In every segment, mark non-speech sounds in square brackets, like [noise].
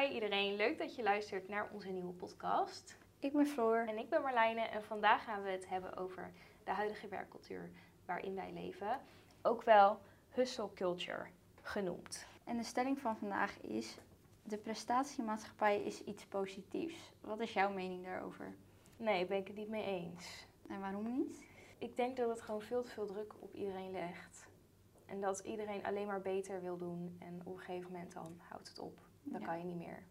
Hi iedereen, leuk dat je luistert naar onze nieuwe podcast. Ik ben Floor. En ik ben Marlijne en vandaag gaan we het hebben over de huidige werkcultuur waarin wij leven. Ook wel hustle culture genoemd. En de stelling van vandaag is: de prestatiemaatschappij is iets positiefs. Wat is jouw mening daarover? Nee, ben ik het niet mee eens. En waarom niet? Ik denk dat het gewoon veel te veel druk op iedereen legt. En dat iedereen alleen maar beter wil doen en op een gegeven moment dan houdt het op. Dan Ja. kan je niet meer.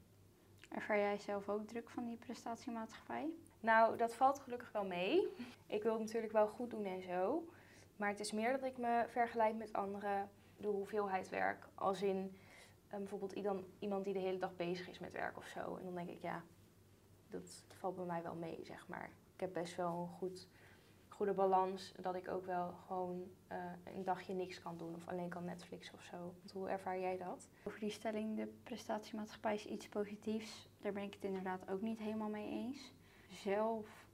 Ervaar jij zelf ook druk van die prestatiemaatschappij? Nou, dat valt gelukkig wel mee. Ik wil het natuurlijk wel goed doen en zo. Maar het is meer dat ik me vergelijk met anderen, de hoeveelheid werk. Als in eh, bijvoorbeeld iemand, iemand die de hele dag bezig is met werk of zo. En dan denk ik, ja, dat valt bij mij wel mee, zeg maar. Ik heb best wel een goed, goede balans. Dat ik ook wel gewoon eh, een dagje niks kan doen. Of alleen kan Netflix of zo. Want hoe ervaar jij dat? Over die stelling: de prestatiemaatschappij is iets positiefs. Daar ben ik het inderdaad ook niet helemaal mee eens. Zelf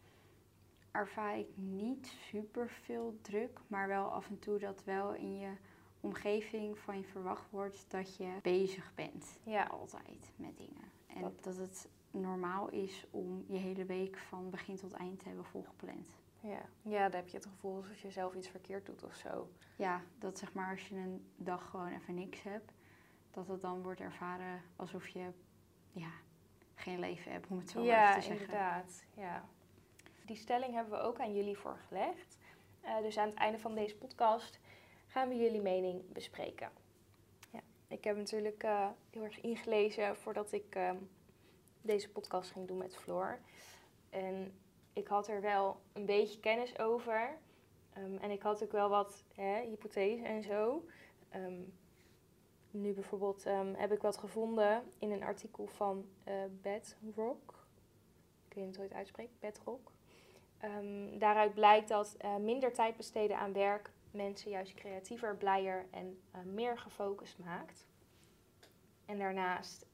ervaar ik niet super veel druk, maar wel af en toe dat wel in je omgeving van je verwacht wordt dat je bezig bent. Ja. Altijd met dingen. En Dat- dat het normaal is om je hele week van begin tot eind te hebben volgepland. Ja, ja dan heb je het gevoel alsof je zelf iets verkeerd doet of zo. Ja, dat zeg maar als je een dag gewoon even niks hebt, dat het dan wordt ervaren alsof je ja, geen leven hebt, om het zo maar ja, even te zeggen. inderdaad. Ja. Die stelling hebben we ook aan jullie voorgelegd. Eh, dus aan het einde van deze podcast gaan we jullie mening bespreken. Ja, ik heb natuurlijk eh, heel erg ingelezen voordat ik ehm, deze podcast ging doen met Floor. En ik had er wel een beetje kennis over. Ehm, en ik had ook wel wat hè, hypothese en zo. Ehm, nu bijvoorbeeld ehm, heb ik wat gevonden in een artikel van eh Bedrock. Ik weet niet hoe je het uitspreekt, Bedrock. Daaruit blijkt dat eh, minder tijd besteden aan werk mensen juist creatiever, blijer en eh, meer gefocust maakt. En daarnaast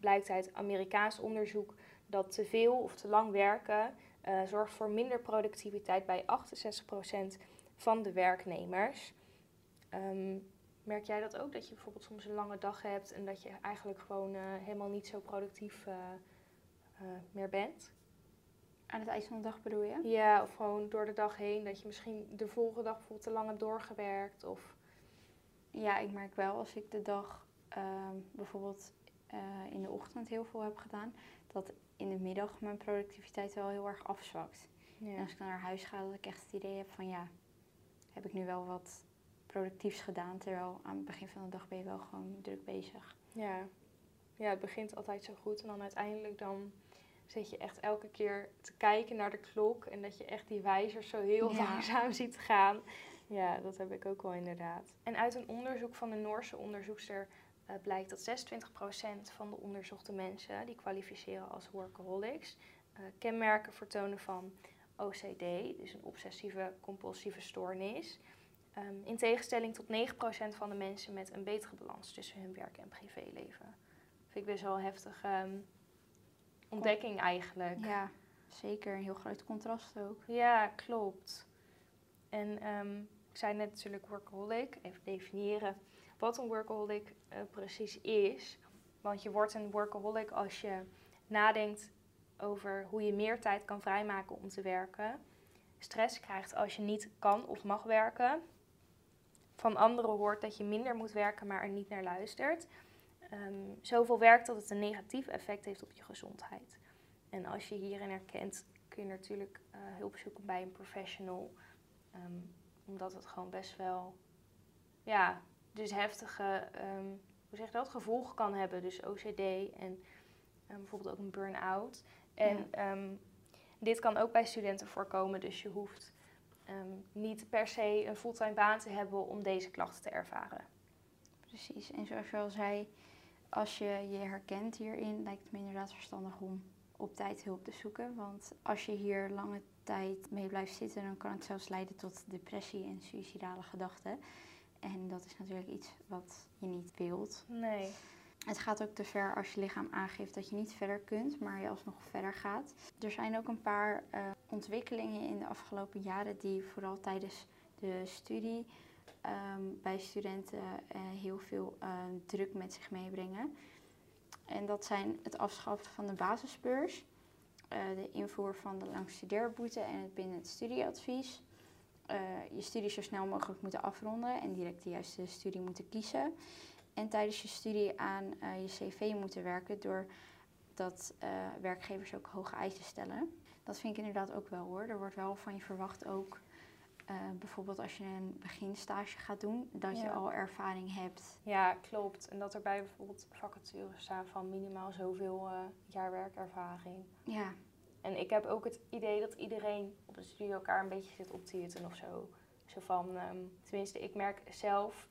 blijkt uit Amerikaans onderzoek dat te veel of te lang werken eh, zorgt voor minder productiviteit bij 68% van de werknemers. Ehm, merk jij dat ook? Dat je bijvoorbeeld soms een lange dag hebt en dat je eigenlijk gewoon eh, helemaal niet zo productief eh, meer bent? Aan het eind van de dag bedoel je? Ja, of gewoon door de dag heen dat je misschien de volgende dag bijvoorbeeld te lang hebt doorgewerkt. Of... Ja, ik merk wel als ik de dag ehm, bijvoorbeeld eh, in de ochtend heel veel heb gedaan, dat in de middag mijn productiviteit wel heel erg afzwakt. En Ja. als ik dan naar huis ga, dat ik echt het idee heb van ja, heb ik nu wel wat productiefs gedaan, terwijl aan het begin van de dag ben je wel gewoon druk bezig. Ja. ja, het begint altijd zo goed en dan uiteindelijk dan zit je echt elke keer te kijken naar de klok en dat je echt die wijzers zo heel Ja. langzaam ziet gaan. Ja, dat heb ik ook wel inderdaad. En uit een onderzoek van de Noorse onderzoekster eh, blijkt dat 26% van de onderzochte mensen die kwalificeren als workaholics eh, kenmerken vertonen van OCD, dus een obsessieve compulsieve stoornis. Ehm, in tegenstelling tot 9% van de mensen met een betere balans tussen hun werk en privéleven. Vind ik best wel een heftige ehm, ontdekking eigenlijk. Ja, zeker. Een heel groot contrast ook. Ja, klopt. En ehm, ik zei net natuurlijk workaholic. Even definiëren wat een workaholic eh, precies is. Want je wordt een workaholic als je nadenkt over hoe je meer tijd kan vrijmaken om te werken. Stress krijgt als je niet kan of mag werken. Van anderen hoort dat je minder moet werken, maar er niet naar luistert. Ehm, zoveel werkt dat het een negatief effect heeft op je gezondheid. En als je hierin herkent, kun je natuurlijk eh, hulp zoeken bij een professional. Ehm, omdat het gewoon best wel, ja, dus heftige, ehm, hoe zeg je dat, gevolgen kan hebben. Dus OCD en ehm, bijvoorbeeld ook een burn-out. En ehm, dit kan ook bij studenten voorkomen, dus je hoeft niet per se een fulltime baan te hebben om deze klachten te ervaren. Precies. En zoals je al zei, als je je herkent hierin, lijkt het me inderdaad verstandig om op tijd hulp te zoeken. Want als je hier lange tijd mee blijft zitten, dan kan het zelfs leiden tot depressie en suïcidale gedachten. En dat is natuurlijk iets wat je niet wilt. Nee. Het gaat ook te ver als je lichaam aangeeft dat je niet verder kunt, maar je alsnog verder gaat. Er zijn ook een paar eh, ontwikkelingen in de afgelopen jaren die vooral tijdens de studie ehm, bij studenten eh, heel veel eh, druk met zich meebrengen. En dat zijn het afschaffen van de basisbeurs, de invoer van de langstudeerboete en het bindend studieadvies. Eh, je studie zo snel mogelijk moeten afronden en direct de juiste studie moeten kiezen. En tijdens je studie aan eh, je cv moeten werken doordat eh werkgevers ook hoge eisen stellen. Dat vind ik inderdaad ook wel hoor. Er wordt wel van je verwacht ook, bijvoorbeeld als je een beginstage gaat doen, dat je al ervaring hebt. Ja, klopt. En dat er bij bijvoorbeeld vacatures staan van minimaal zoveel jaar werkervaring. Ja, En ik heb ook het idee dat iedereen op de studie elkaar een beetje zit op te of zo. Zo van, ehm, tenminste, ik merk zelf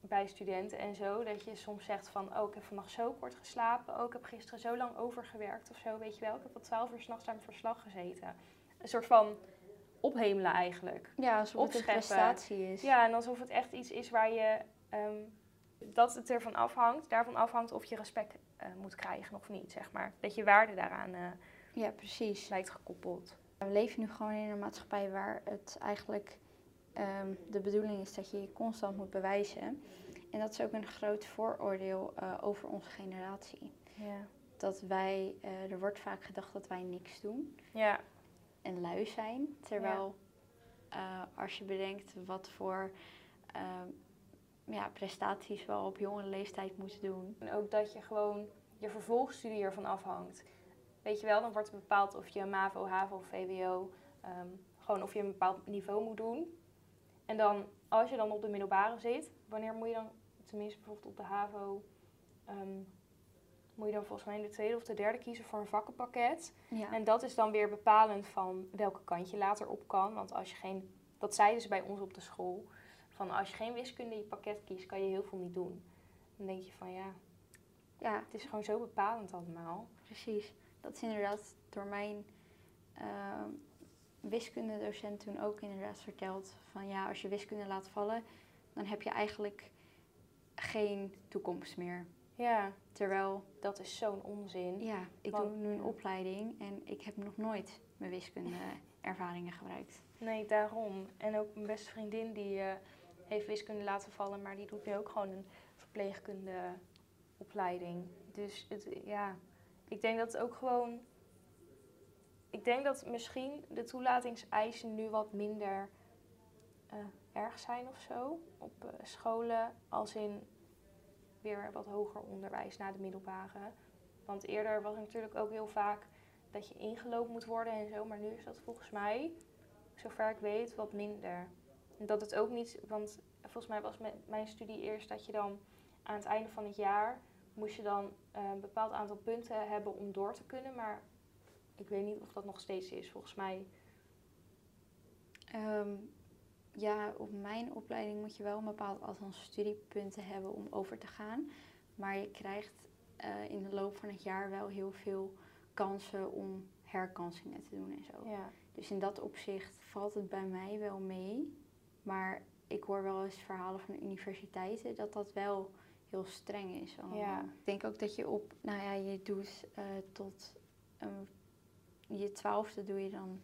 bij studenten en zo, dat je soms zegt van, oh, ik heb vannacht zo kort geslapen, oh, ik heb gisteren zo lang overgewerkt of zo, weet je wel. Ik heb tot twaalf uur s'nachts aan mijn verslag gezeten. Een soort van ophemelen eigenlijk. ja alsof het een prestatie is. Ja, en alsof het echt iets is waar je, ehm, dat het ervan afhangt, daarvan afhangt of je respect eh, moet krijgen of niet, zeg maar. Dat je waarde daaraan eh, ja, precies. lijkt gekoppeld. We leven nu gewoon in een maatschappij waar het eigenlijk ehm, de bedoeling is dat je je constant moet bewijzen. En dat is ook een groot vooroordeel eh, over onze generatie. Ja. Dat wij, eh, er wordt vaak gedacht dat wij niks doen Ja, en lui zijn. Terwijl eh, als je bedenkt wat voor ehm, ja, prestaties we al op jonge leeftijd moeten doen. En ook dat je gewoon je vervolgstudie ervan afhangt. Weet je wel, dan wordt bepaald of je MAVO, HAVO of VWO, ehm, gewoon of je een bepaald niveau moet doen. En dan, als je dan op de middelbare zit, wanneer moet je dan, tenminste bijvoorbeeld op de HAVO, ehm, moet je dan volgens mij in de tweede of de derde kiezen voor een vakkenpakket. Ja, En dat is dan weer bepalend van welke kant je later op kan. Want als je geen, dat zeiden ze bij ons op de school, van als je geen wiskunde in je pakket kiest, kan je heel veel niet doen. Dan denk je van ja, ja, het is gewoon zo bepalend allemaal. Precies. Dat is inderdaad door mijn uh, wiskundedocent toen ook inderdaad verteld. Van ja, als je wiskunde laat vallen, dan heb je eigenlijk geen toekomst meer. Ja, Terwijl, dat is zo'n onzin. ja, ik Want- doe nu een opleiding en ik heb nog nooit mijn wiskunde [laughs] ervaringen gebruikt. Nee, daarom. En ook mijn beste vriendin die eh, heeft wiskunde laten vallen, maar die doet nu ook gewoon een verpleegkundeopleiding. Dus het, ja, ik denk dat het ook gewoon. Ik denk dat misschien de toelatingseisen nu wat minder eh, erg zijn of zo op eh, scholen, als in weer wat hoger onderwijs na de middelbare. Want eerder was het natuurlijk ook heel vaak dat je ingelopen moet worden en zo, maar nu is dat volgens mij zover ik weet, wat minder. Dat het ook niet, want volgens mij was mijn studie eerst dat je dan aan het einde van het jaar moest je dan eh, een bepaald aantal punten hebben om door te kunnen. Maar ik weet niet of dat nog steeds is. Volgens mij. Ehm, ja, op mijn opleiding moet je wel een bepaald aantal studiepunten hebben om over te gaan. Maar je krijgt eh, in de loop van het jaar wel heel veel kansen om herkansingen te doen en zo. Ja. Dus in dat opzicht valt het bij mij wel mee. Maar ik hoor wel eens verhalen van universiteiten dat dat wel heel streng is. allemaal. Ja. Ik denk ook dat je op, nou ja, je doet eh, tot een, je twaalfde doe je dan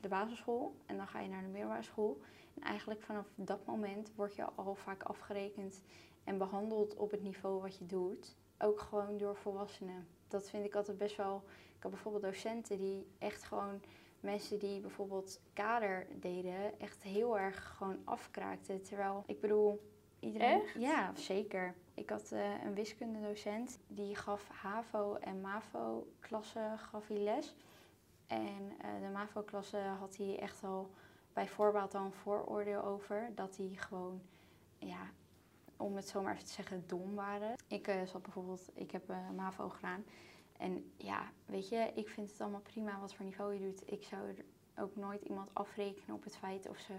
de basisschool en dan ga je naar de middelbare school. En eigenlijk vanaf dat moment word je al vaak afgerekend en behandeld op het niveau wat je doet. Ook gewoon door volwassenen. Dat vind ik altijd best wel. Ik had bijvoorbeeld docenten die echt gewoon mensen die bijvoorbeeld kader deden, echt heel erg gewoon afkraakten. Terwijl, ik bedoel, iedereen... Echt? Ja, zeker. Ik had eh, een wiskundedocent, die gaf HAVO en MAVO-klassen gaf hij les. En eh, de MAVO-klasse had hij echt al bij voorbaat al een vooroordeel over. Dat die gewoon, ja, om het zo maar even te zeggen, dom waren. Ik eh, zat bijvoorbeeld, ik heb MAVO gedaan. En ja, weet je, ik vind het allemaal prima wat voor niveau je doet. Ik zou er ook nooit iemand afrekenen op het feit of ze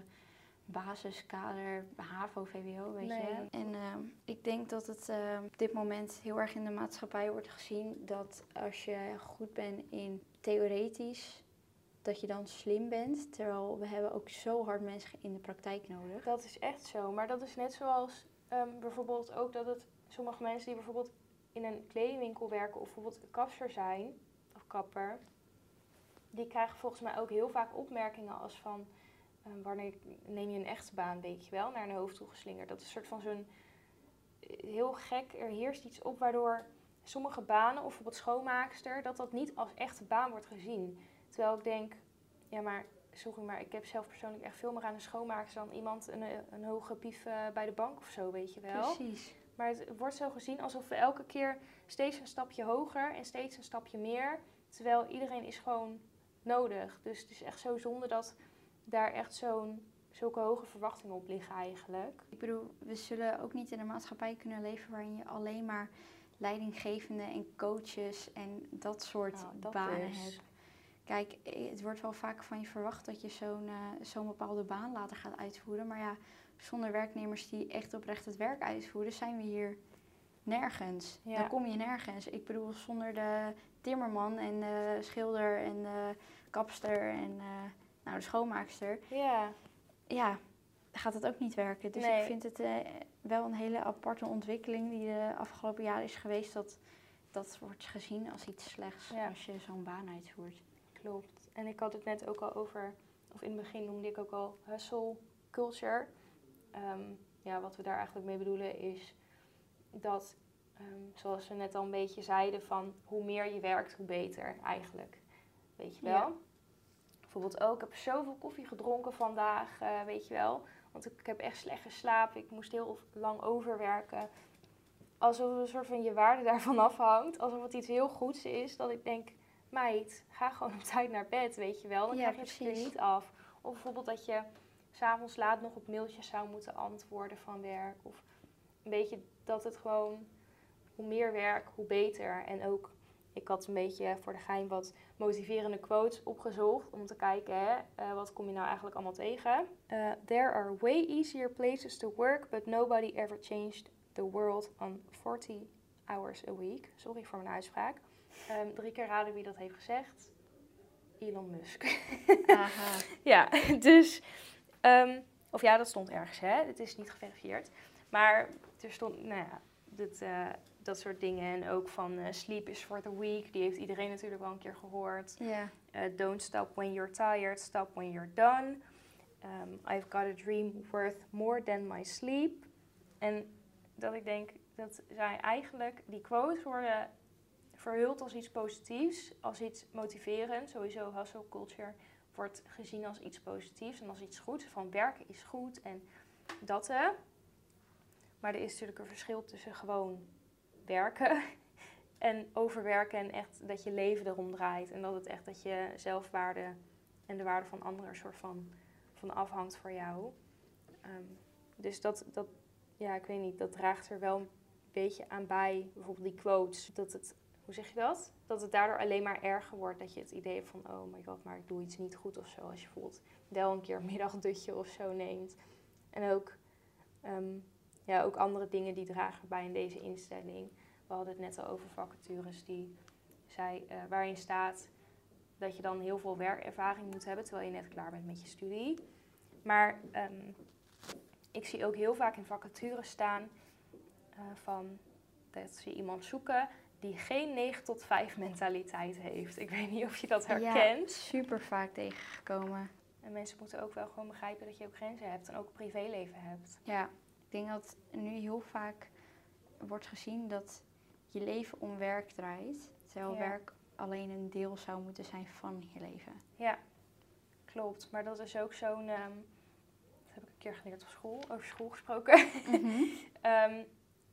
basiskader, HAVO, VWO, weet Nee. je. En ehm, ik denk dat het eh, op dit moment heel erg in de maatschappij wordt gezien dat als je goed bent in theoretisch, dat je dan slim bent. Terwijl we hebben ook zo hard mensen in de praktijk nodig. Dat is echt zo. Maar dat is net zoals ehm, bijvoorbeeld ook dat het sommige mensen die bijvoorbeeld in een kledingwinkel werken of bijvoorbeeld kapster zijn of kapper, die krijgen volgens mij ook heel vaak opmerkingen als van ehm, wanneer neem je een echte baan, weet je wel, naar een hoofd toe geslingerd. Dat is een soort van zo'n eh, heel gek, er heerst iets op waardoor sommige banen, of bijvoorbeeld schoonmaakster, dat dat niet als echte baan wordt gezien. Terwijl ik denk, ja maar, sorry, maar ik heb zelf persoonlijk echt veel meer aan een schoonmaakster dan iemand een, een hoge pief eh, bij de bank of zo, weet je wel. Precies. Maar het wordt zo gezien alsof we elke keer steeds een stapje hoger en steeds een stapje meer. Terwijl iedereen is gewoon nodig. Dus het is echt zo zonde dat daar echt zo'n zulke hoge verwachtingen op liggen eigenlijk. Ik bedoel, we zullen ook niet in een maatschappij kunnen leven waarin je alleen maar leidinggevende en coaches en dat soort Nou, dat banen hebt. Kijk, eh, het wordt wel vaak van je verwacht dat je zo'n eh, zo'n bepaalde baan later gaat uitvoeren. Maar ja, zonder werknemers die echt oprecht het werk uitvoeren, zijn we hier nergens. Ja. Dan kom je nergens. Ik bedoel, zonder de timmerman en de schilder en de kapster en eh, nou, de schoonmaakster, Ja, ja, gaat het ook niet werken. Dus Nee. ik vind het eh, wel een hele aparte ontwikkeling die de afgelopen jaren is geweest. Dat dat wordt gezien als iets slechts Ja. als je zo'n baan uitvoert. klopt. En ik had het net ook al over, of in het begin noemde ik ook al hustle culture. Ehm, ja, wat we daar eigenlijk mee bedoelen is dat, ehm, zoals we net al een beetje zeiden, van hoe meer je werkt, hoe beter eigenlijk. Weet je wel? Ja. Bijvoorbeeld ook, ik heb zoveel koffie gedronken vandaag, eh, weet je wel. Want ik, ik heb echt slecht geslapen, ik moest heel lang overwerken. Alsof een soort van je waarde [laughs] daarvan afhangt. Alsof het iets heel goeds is, dat ik denk, meid, ga gewoon op tijd naar bed, weet je wel. Dan Ja, krijg je het er niet af. Of bijvoorbeeld dat je s'avonds laat nog op mailtjes zou moeten antwoorden van werk. Of een beetje dat het gewoon, hoe meer werk, hoe beter. En ook, ik had een beetje voor de gein wat motiverende quotes opgezocht. Om te kijken, hè, eh, wat kom je nou eigenlijk allemaal tegen. Eh, There are way easier places to work, but nobody ever changed the world on 40 hours a week. Sorry voor mijn uitspraak. Ehm, drie keer raden wie dat heeft gezegd. Elon Musk. Aha. [laughs] Ja, dus. ehm, of ja, dat stond ergens, hè? Het is niet geverifieerd. Maar er stond, nou ja, dit, eh, dat soort dingen. En ook van eh, sleep is for the weak. Die heeft iedereen natuurlijk wel een keer gehoord. Eh, don't stop when you're tired, stop when you're done. Um, I've got a dream worth more than my sleep. En dat ik denk, dat zijn eigenlijk, die quotes worden verhuld als iets positiefs, als iets motiverends. Sowieso hustle culture wordt gezien als iets positiefs en als iets goeds. Van werken is goed en dat. Maar er is natuurlijk een verschil tussen gewoon werken [laughs] en overwerken en echt dat je leven erom draait. En dat het echt dat je zelfwaarde en de waarde van anderen er soort van, van afhangt voor jou. Ehm, dus dat, dat, ja, ik weet niet, dat draagt er wel een beetje aan bij. Bijvoorbeeld die quotes, dat het, hoe zeg je dat? Dat het daardoor alleen maar erger wordt. Dat je het idee hebt van, oh my god, maar ik doe iets niet goed of zo. Als je bijvoorbeeld wel een keer een [laughs] middagdutje of zo neemt. En ook, ehm, ja, ook andere dingen die dragen bij in deze instelling. We hadden het net al over vacatures die zei, eh, waarin staat dat je dan heel veel werkervaring moet hebben terwijl je net klaar bent met je studie. Maar ehm, ik zie ook heel vaak in vacatures staan eh, van dat ze iemand zoeken die geen 9 tot 5 mentaliteit heeft. Ik weet niet of je dat herkent. Ja, super vaak tegengekomen. En mensen moeten ook wel gewoon begrijpen dat je ook grenzen hebt en ook een privéleven hebt. Ja, denk dat nu heel vaak wordt gezien dat je leven om werk draait. Terwijl Ja. werk alleen een deel zou moeten zijn van je leven. Ja, klopt. Maar dat is ook zo'n. ehm, dat heb ik een keer geleerd op school, over school gesproken. [laughs] Ehm,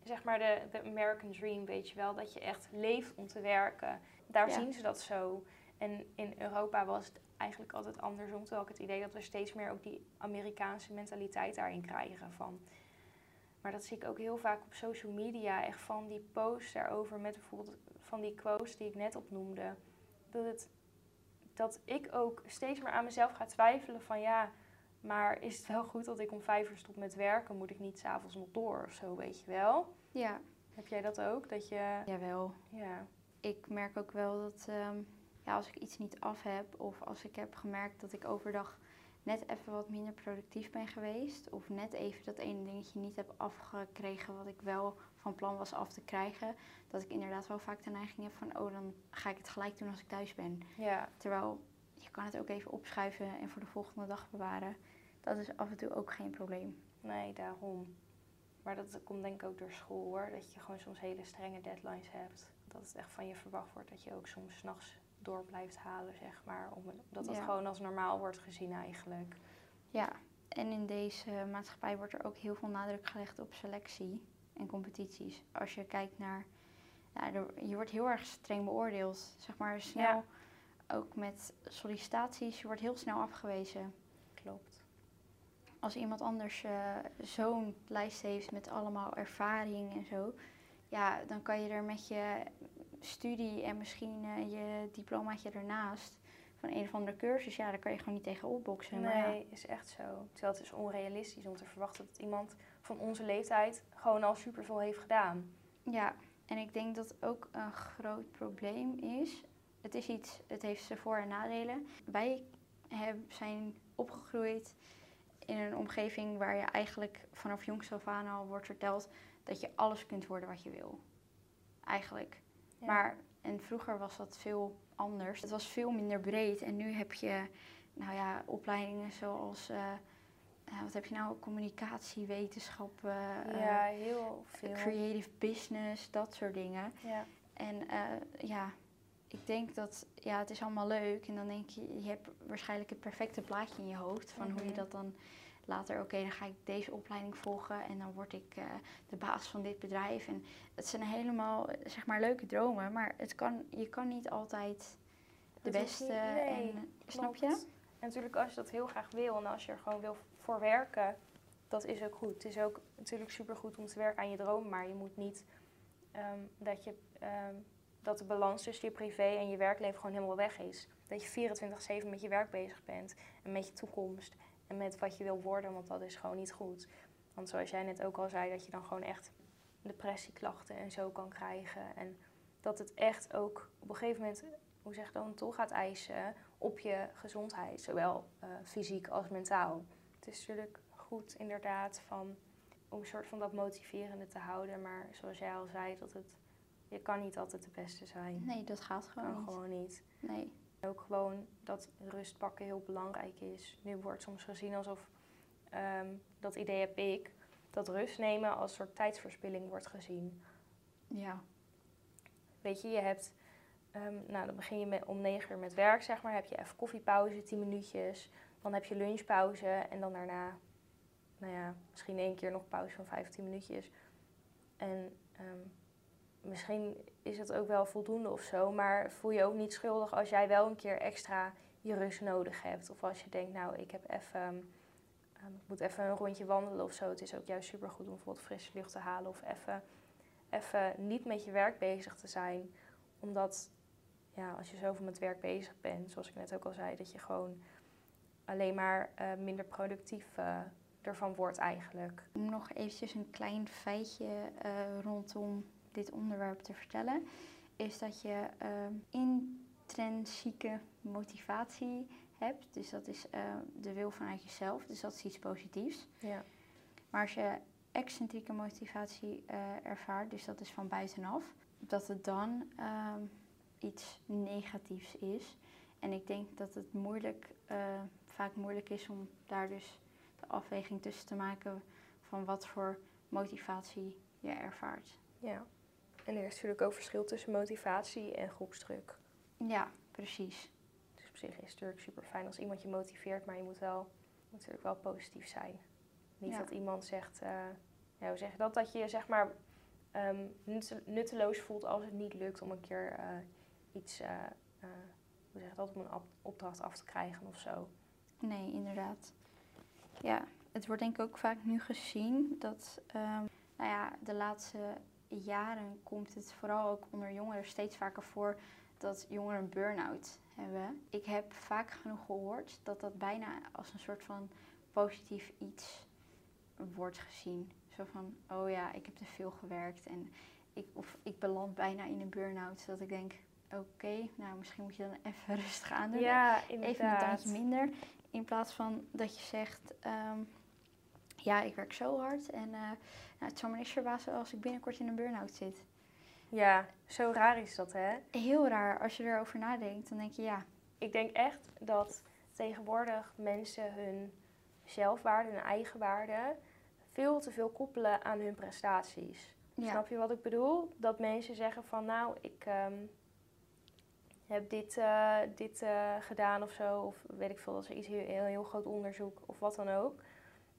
zeg maar de, de American Dream, weet je wel. Dat je echt leeft om te werken. Daar Ja. zien ze dat zo. En in Europa was het eigenlijk altijd andersom. Terwijl ik het idee dat we steeds meer ook die Amerikaanse mentaliteit daarin krijgen. Van. Maar dat zie ik ook heel vaak op social media. Echt van die posts daarover met bijvoorbeeld van die quotes die ik net opnoemde. Dat, het, dat ik ook steeds meer aan mezelf ga twijfelen van ja, maar is het wel goed dat ik om vijf uur stop met werken? Moet ik niet s'avonds nog door of zo, weet je wel? Ja, Heb jij dat ook? Dat je, jawel. ja, Ik merk ook wel dat ehm, ja, als ik iets niet af heb of als ik heb gemerkt dat ik overdag net even wat minder productief ben geweest of net even dat ene dingetje niet heb afgekregen wat ik wel van plan was af te krijgen, dat ik inderdaad wel vaak de neiging heb van oh dan ga ik het gelijk doen als ik thuis ben. ja, Terwijl je kan het ook even opschuiven en voor de volgende dag bewaren. Dat is af en toe ook geen probleem. nee, daarom. Maar dat komt denk ik ook door school hoor. Dat je gewoon soms hele strenge deadlines hebt. Dat het echt van je verwacht wordt dat je ook soms s'nachts door blijft halen, zeg maar. Omdat dat Ja. gewoon als normaal wordt gezien eigenlijk. Ja, en in deze maatschappij wordt er ook heel veel nadruk gelegd op selectie en competities. Als je kijkt naar, ja, je wordt heel erg streng beoordeeld. Zeg maar snel, Ja. ook met sollicitaties, je wordt heel snel afgewezen. Klopt. Als iemand anders eh, zo'n lijst heeft met allemaal ervaring en zo, ja, dan kan je er met je studie en misschien eh, je diplomaatje ernaast van een of andere cursus, ja, daar kan je gewoon niet tegen opboksen. Maar ja, Nee, is echt zo. Terwijl het is onrealistisch om te verwachten dat iemand van onze leeftijd gewoon al superveel heeft gedaan. Ja, en ik denk dat ook een groot probleem is. Het is iets, het heeft zijn voor- en nadelen. Wij zijn opgegroeid in een omgeving waar je eigenlijk vanaf jongs af aan al wordt verteld dat je alles kunt worden wat je wil. Eigenlijk. Ja. Maar, en vroeger was dat veel anders. Het was veel minder breed en nu heb je, nou ja, opleidingen zoals, eh, eh, wat heb je nou, communicatiewetenschappen, eh, ja, heel veel. creative business, dat soort dingen. Ja. En ja, ik denk dat, ja, het is allemaal leuk. En dan denk je, je hebt waarschijnlijk het perfecte plaatje in je hoofd. Van hoe je Mhm. dat dan later, oké, dan ga ik deze opleiding volgen. En dan word ik eh, de baas van dit bedrijf. En het zijn helemaal, zeg maar, leuke dromen. Maar het kan, je kan niet altijd de beste. nee, en, snap je? En natuurlijk als je dat heel graag wil en als je er gewoon wil voor werken, dat is ook goed. Het is ook natuurlijk supergoed om te werken aan je droom, maar je moet niet ehm, dat, je, ehm, dat de balans tussen je privé en je werkleven gewoon helemaal weg is. Dat je 24-7 met je werk bezig bent en met je toekomst en met wat je wil worden, want dat is gewoon niet goed. Want zoals jij net ook al zei, dat je dan gewoon echt depressieklachten en zo kan krijgen. En dat het echt ook op een gegeven moment, hoe zeg je dan, toe gaat eisen op je gezondheid, zowel eh, fysiek als mentaal. Het is natuurlijk goed inderdaad van, om een soort van dat motiverende te houden, maar zoals jij al zei, dat het, je kan niet altijd de beste zijn. Nee, dat gaat gewoon kan niet. gewoon niet. Nee. Ook gewoon dat rust pakken heel belangrijk is. Nu wordt soms gezien alsof, ehm, dat idee heb ik, dat rust nemen als soort tijdsverspilling wordt gezien. Ja. Weet je, je hebt, ehm, nou dan begin je met, om negen uur met werk, zeg maar. Heb je even koffiepauze, 10 minuutjes. Dan heb je lunchpauze en dan daarna, nou ja, misschien één keer nog pauze van 15 minuutjes. En ehm, misschien is het ook wel voldoende of zo, maar voel je ook niet schuldig als jij wel een keer extra je rust nodig hebt. Of als je denkt, nou, ik heb even, ehm, moet even een rondje wandelen of zo. Het is ook juist supergoed om bijvoorbeeld frisse lucht te halen of even even niet met je werk bezig te zijn. Omdat ja, als je zoveel met werk bezig bent, zoals ik net ook al zei, dat je gewoon alleen maar eh, minder productief eh, ervan wordt eigenlijk. Nog eventjes een klein feitje eh, rondom dit onderwerp te vertellen, is dat je ehm, intrinsieke motivatie hebt. Dus dat is eh, de wil vanuit jezelf, dus dat is iets positiefs. Ja. Maar als je excentrieke motivatie eh, ervaart, dus dat is van buitenaf, dat het dan ehm, iets negatiefs is. En ik denk dat het moeilijk, eh, vaak moeilijk is om daar dus de afweging tussen te maken van wat voor motivatie je ervaart. ja. En er is natuurlijk ook verschil tussen motivatie en groepsdruk. Ja, precies. Dus op zich is het natuurlijk super fijn als iemand je motiveert, maar je moet wel natuurlijk wel positief zijn. Niet Ja. dat iemand zegt, ja, hoe zeg je dat? Dat je je zeg maar ehm, nutte- nutteloos voelt als het niet lukt om een keer eh, iets, eh, hoe zeg je dat, om een op- opdracht af te krijgen of zo. Nee, inderdaad. Ja, het wordt denk ik ook vaak nu gezien dat, ehm, nou ja, de laatste jaren komt het vooral ook onder jongeren steeds vaker voor dat jongeren een burn-out hebben. Ik heb vaak genoeg gehoord dat dat bijna als een soort van positief iets wordt gezien. Zo van, oh ja, ik heb te veel gewerkt en ik, of ik beland bijna in een burn-out. Dat ik denk, oké, nou misschien moet je dan even [laughs] rustig aandoen. Ja, Even een inderdaad. tandje minder. In plaats van dat je zegt, ehm, ja, ik werk zo hard en eh, nou, het zou me niks verbazen als ik binnenkort in een burn-out zit. Ja, zo raar is dat hè. Heel raar, als je erover nadenkt, dan denk je, ja, Ik denk echt dat tegenwoordig mensen hun zelfwaarde, hun eigenwaarde, veel te veel koppelen aan hun prestaties. Ja. Snap je wat ik bedoel? Dat mensen zeggen van nou, ik ehm, heb dit, eh, dit eh, gedaan of zo. Of weet ik veel, dat ze iets heel, heel, heel groot onderzoek of wat dan ook.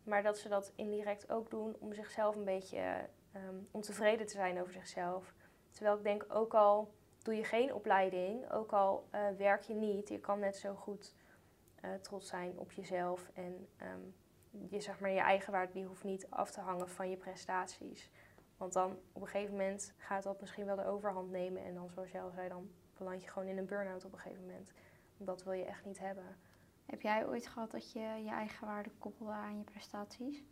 Maar dat ze dat indirect ook doen om zichzelf een beetje ehm, ontevreden te zijn over zichzelf. Terwijl ik denk, ook al doe je geen opleiding, ook al eh, werk je niet, je kan net zo goed eh, trots zijn op jezelf. En ehm, je, zeg maar, je eigen waarde die hoeft niet af te hangen van je prestaties. Want dan op een gegeven moment gaat dat misschien wel de overhand nemen. En dan, zoals jij al zei, dan beland je gewoon in een burn-out op een gegeven moment. Dat wil je echt niet hebben. Heb jij ooit gehad dat je je eigen waarde koppelde aan je prestaties?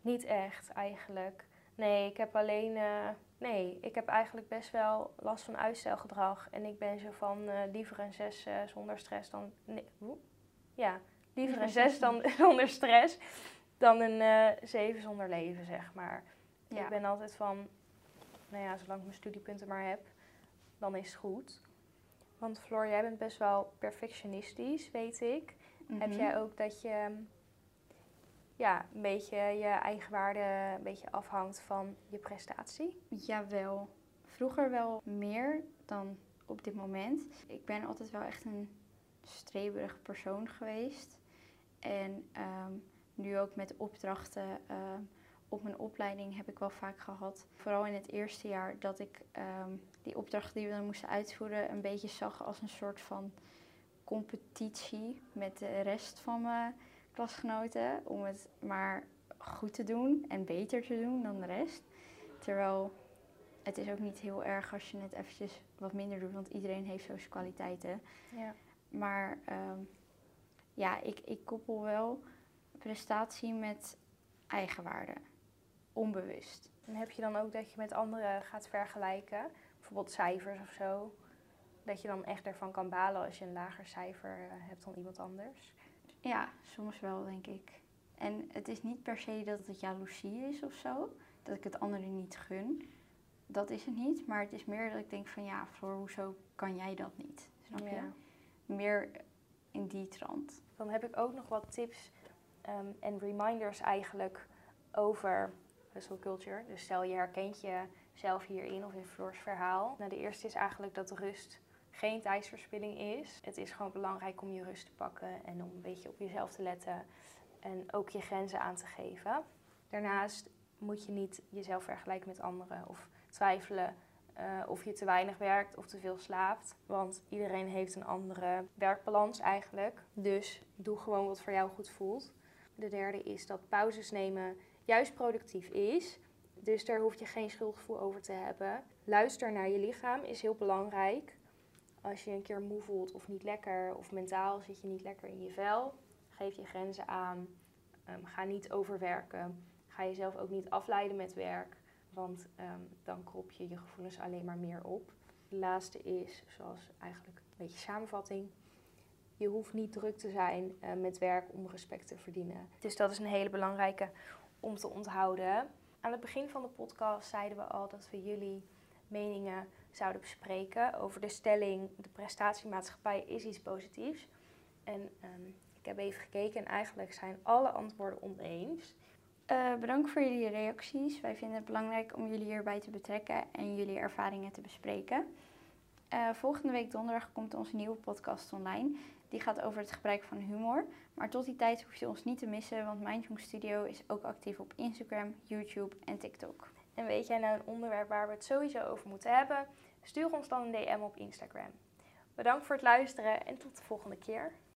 Niet echt eigenlijk. Nee, ik heb alleen. eh, nee, ik heb eigenlijk best wel last van uitstelgedrag. En ik ben zo van eh, liever een 6 zonder stress dan. Nee? Ja, liever een 6 dan [laughs] [laughs] zonder stress dan een eh 7 zonder leven, zeg maar. Ja. Ik ben altijd van. Nou ja, zolang ik mijn studiepunten maar heb, dan is het goed. Want Floor, jij bent best wel perfectionistisch, weet ik. Heb Mhm. jij ook dat je ja, een beetje je eigen waarde een beetje afhangt van je prestatie? Jawel. Vroeger wel meer dan op dit moment. Ik ben altijd wel echt een streberig persoon geweest. En ehm, nu ook met opdrachten ehm, op mijn opleiding heb ik wel vaak gehad. Vooral in het eerste jaar dat ik ehm, die opdrachten die we dan moesten uitvoeren een beetje zag als een soort van competitie met de rest van mijn klasgenoten. Om het maar goed te doen en beter te doen dan de rest. Terwijl het is ook niet heel erg als je het eventjes wat minder doet, want iedereen heeft zo zijn kwaliteiten. Ja. Maar ehm, ja, ik, ik koppel wel prestatie met eigenwaarde. Onbewust. En heb je dan ook dat je met anderen gaat vergelijken? Bijvoorbeeld cijfers of zo? Dat je dan echt ervan kan balen als je een lager cijfer eh, hebt dan iemand anders? Ja, soms wel, denk ik. En het is niet per se dat het jaloezie is of zo. Dat ik het anderen niet gun. Dat is het niet. Maar het is meer dat ik denk van ja, Floor, hoezo kan jij dat niet? Snap je? Ja. Meer in die trant. Dan heb ik ook nog wat tips ehm, en reminders eigenlijk over hustle culture. Dus stel je herkent jezelf hierin of in Floor's verhaal. Nou, de eerste is eigenlijk dat rust geen tijdsverspilling is. Het is gewoon belangrijk om je rust te pakken en om een beetje op jezelf te letten en ook je grenzen aan te geven. Daarnaast moet je niet jezelf vergelijken met anderen of twijfelen eh, of je te weinig werkt of te veel slaapt. Want iedereen heeft een andere werkbalans eigenlijk. Dus doe gewoon wat voor jou goed voelt. De derde is dat pauzes nemen juist productief is. Dus daar hoef je geen schuldgevoel over te hebben. Luister naar je lichaam is heel belangrijk. Als je een keer moe voelt of niet lekker of mentaal zit je niet lekker in je vel, geef je grenzen aan. Ehm, ga niet overwerken. Ga jezelf ook niet afleiden met werk. Want ehm, dan krop je je gevoelens alleen maar meer op. De laatste is, zoals eigenlijk een beetje samenvatting. Je hoeft niet druk te zijn eh, met werk om respect te verdienen. Dus dat is een hele belangrijke om te onthouden. Aan het begin van de podcast zeiden we al dat we jullie meningen zouden bespreken over de stelling: de prestatiemaatschappij is iets positiefs. En ehm, ik heb even gekeken en eigenlijk zijn alle antwoorden oneens. Eh, bedankt voor jullie reacties. Wij vinden het belangrijk om jullie hierbij te betrekken en jullie ervaringen te bespreken. Eh, volgende week donderdag komt onze nieuwe podcast online. Die gaat over het gebruik van humor. Maar tot die tijd hoef je ons niet te missen, want Mindjong Studio is ook actief op Instagram, YouTube en TikTok. En weet jij nou een onderwerp waar we het sowieso over moeten hebben? Stuur ons dan een DM op Instagram. Bedankt voor het luisteren en tot de volgende keer.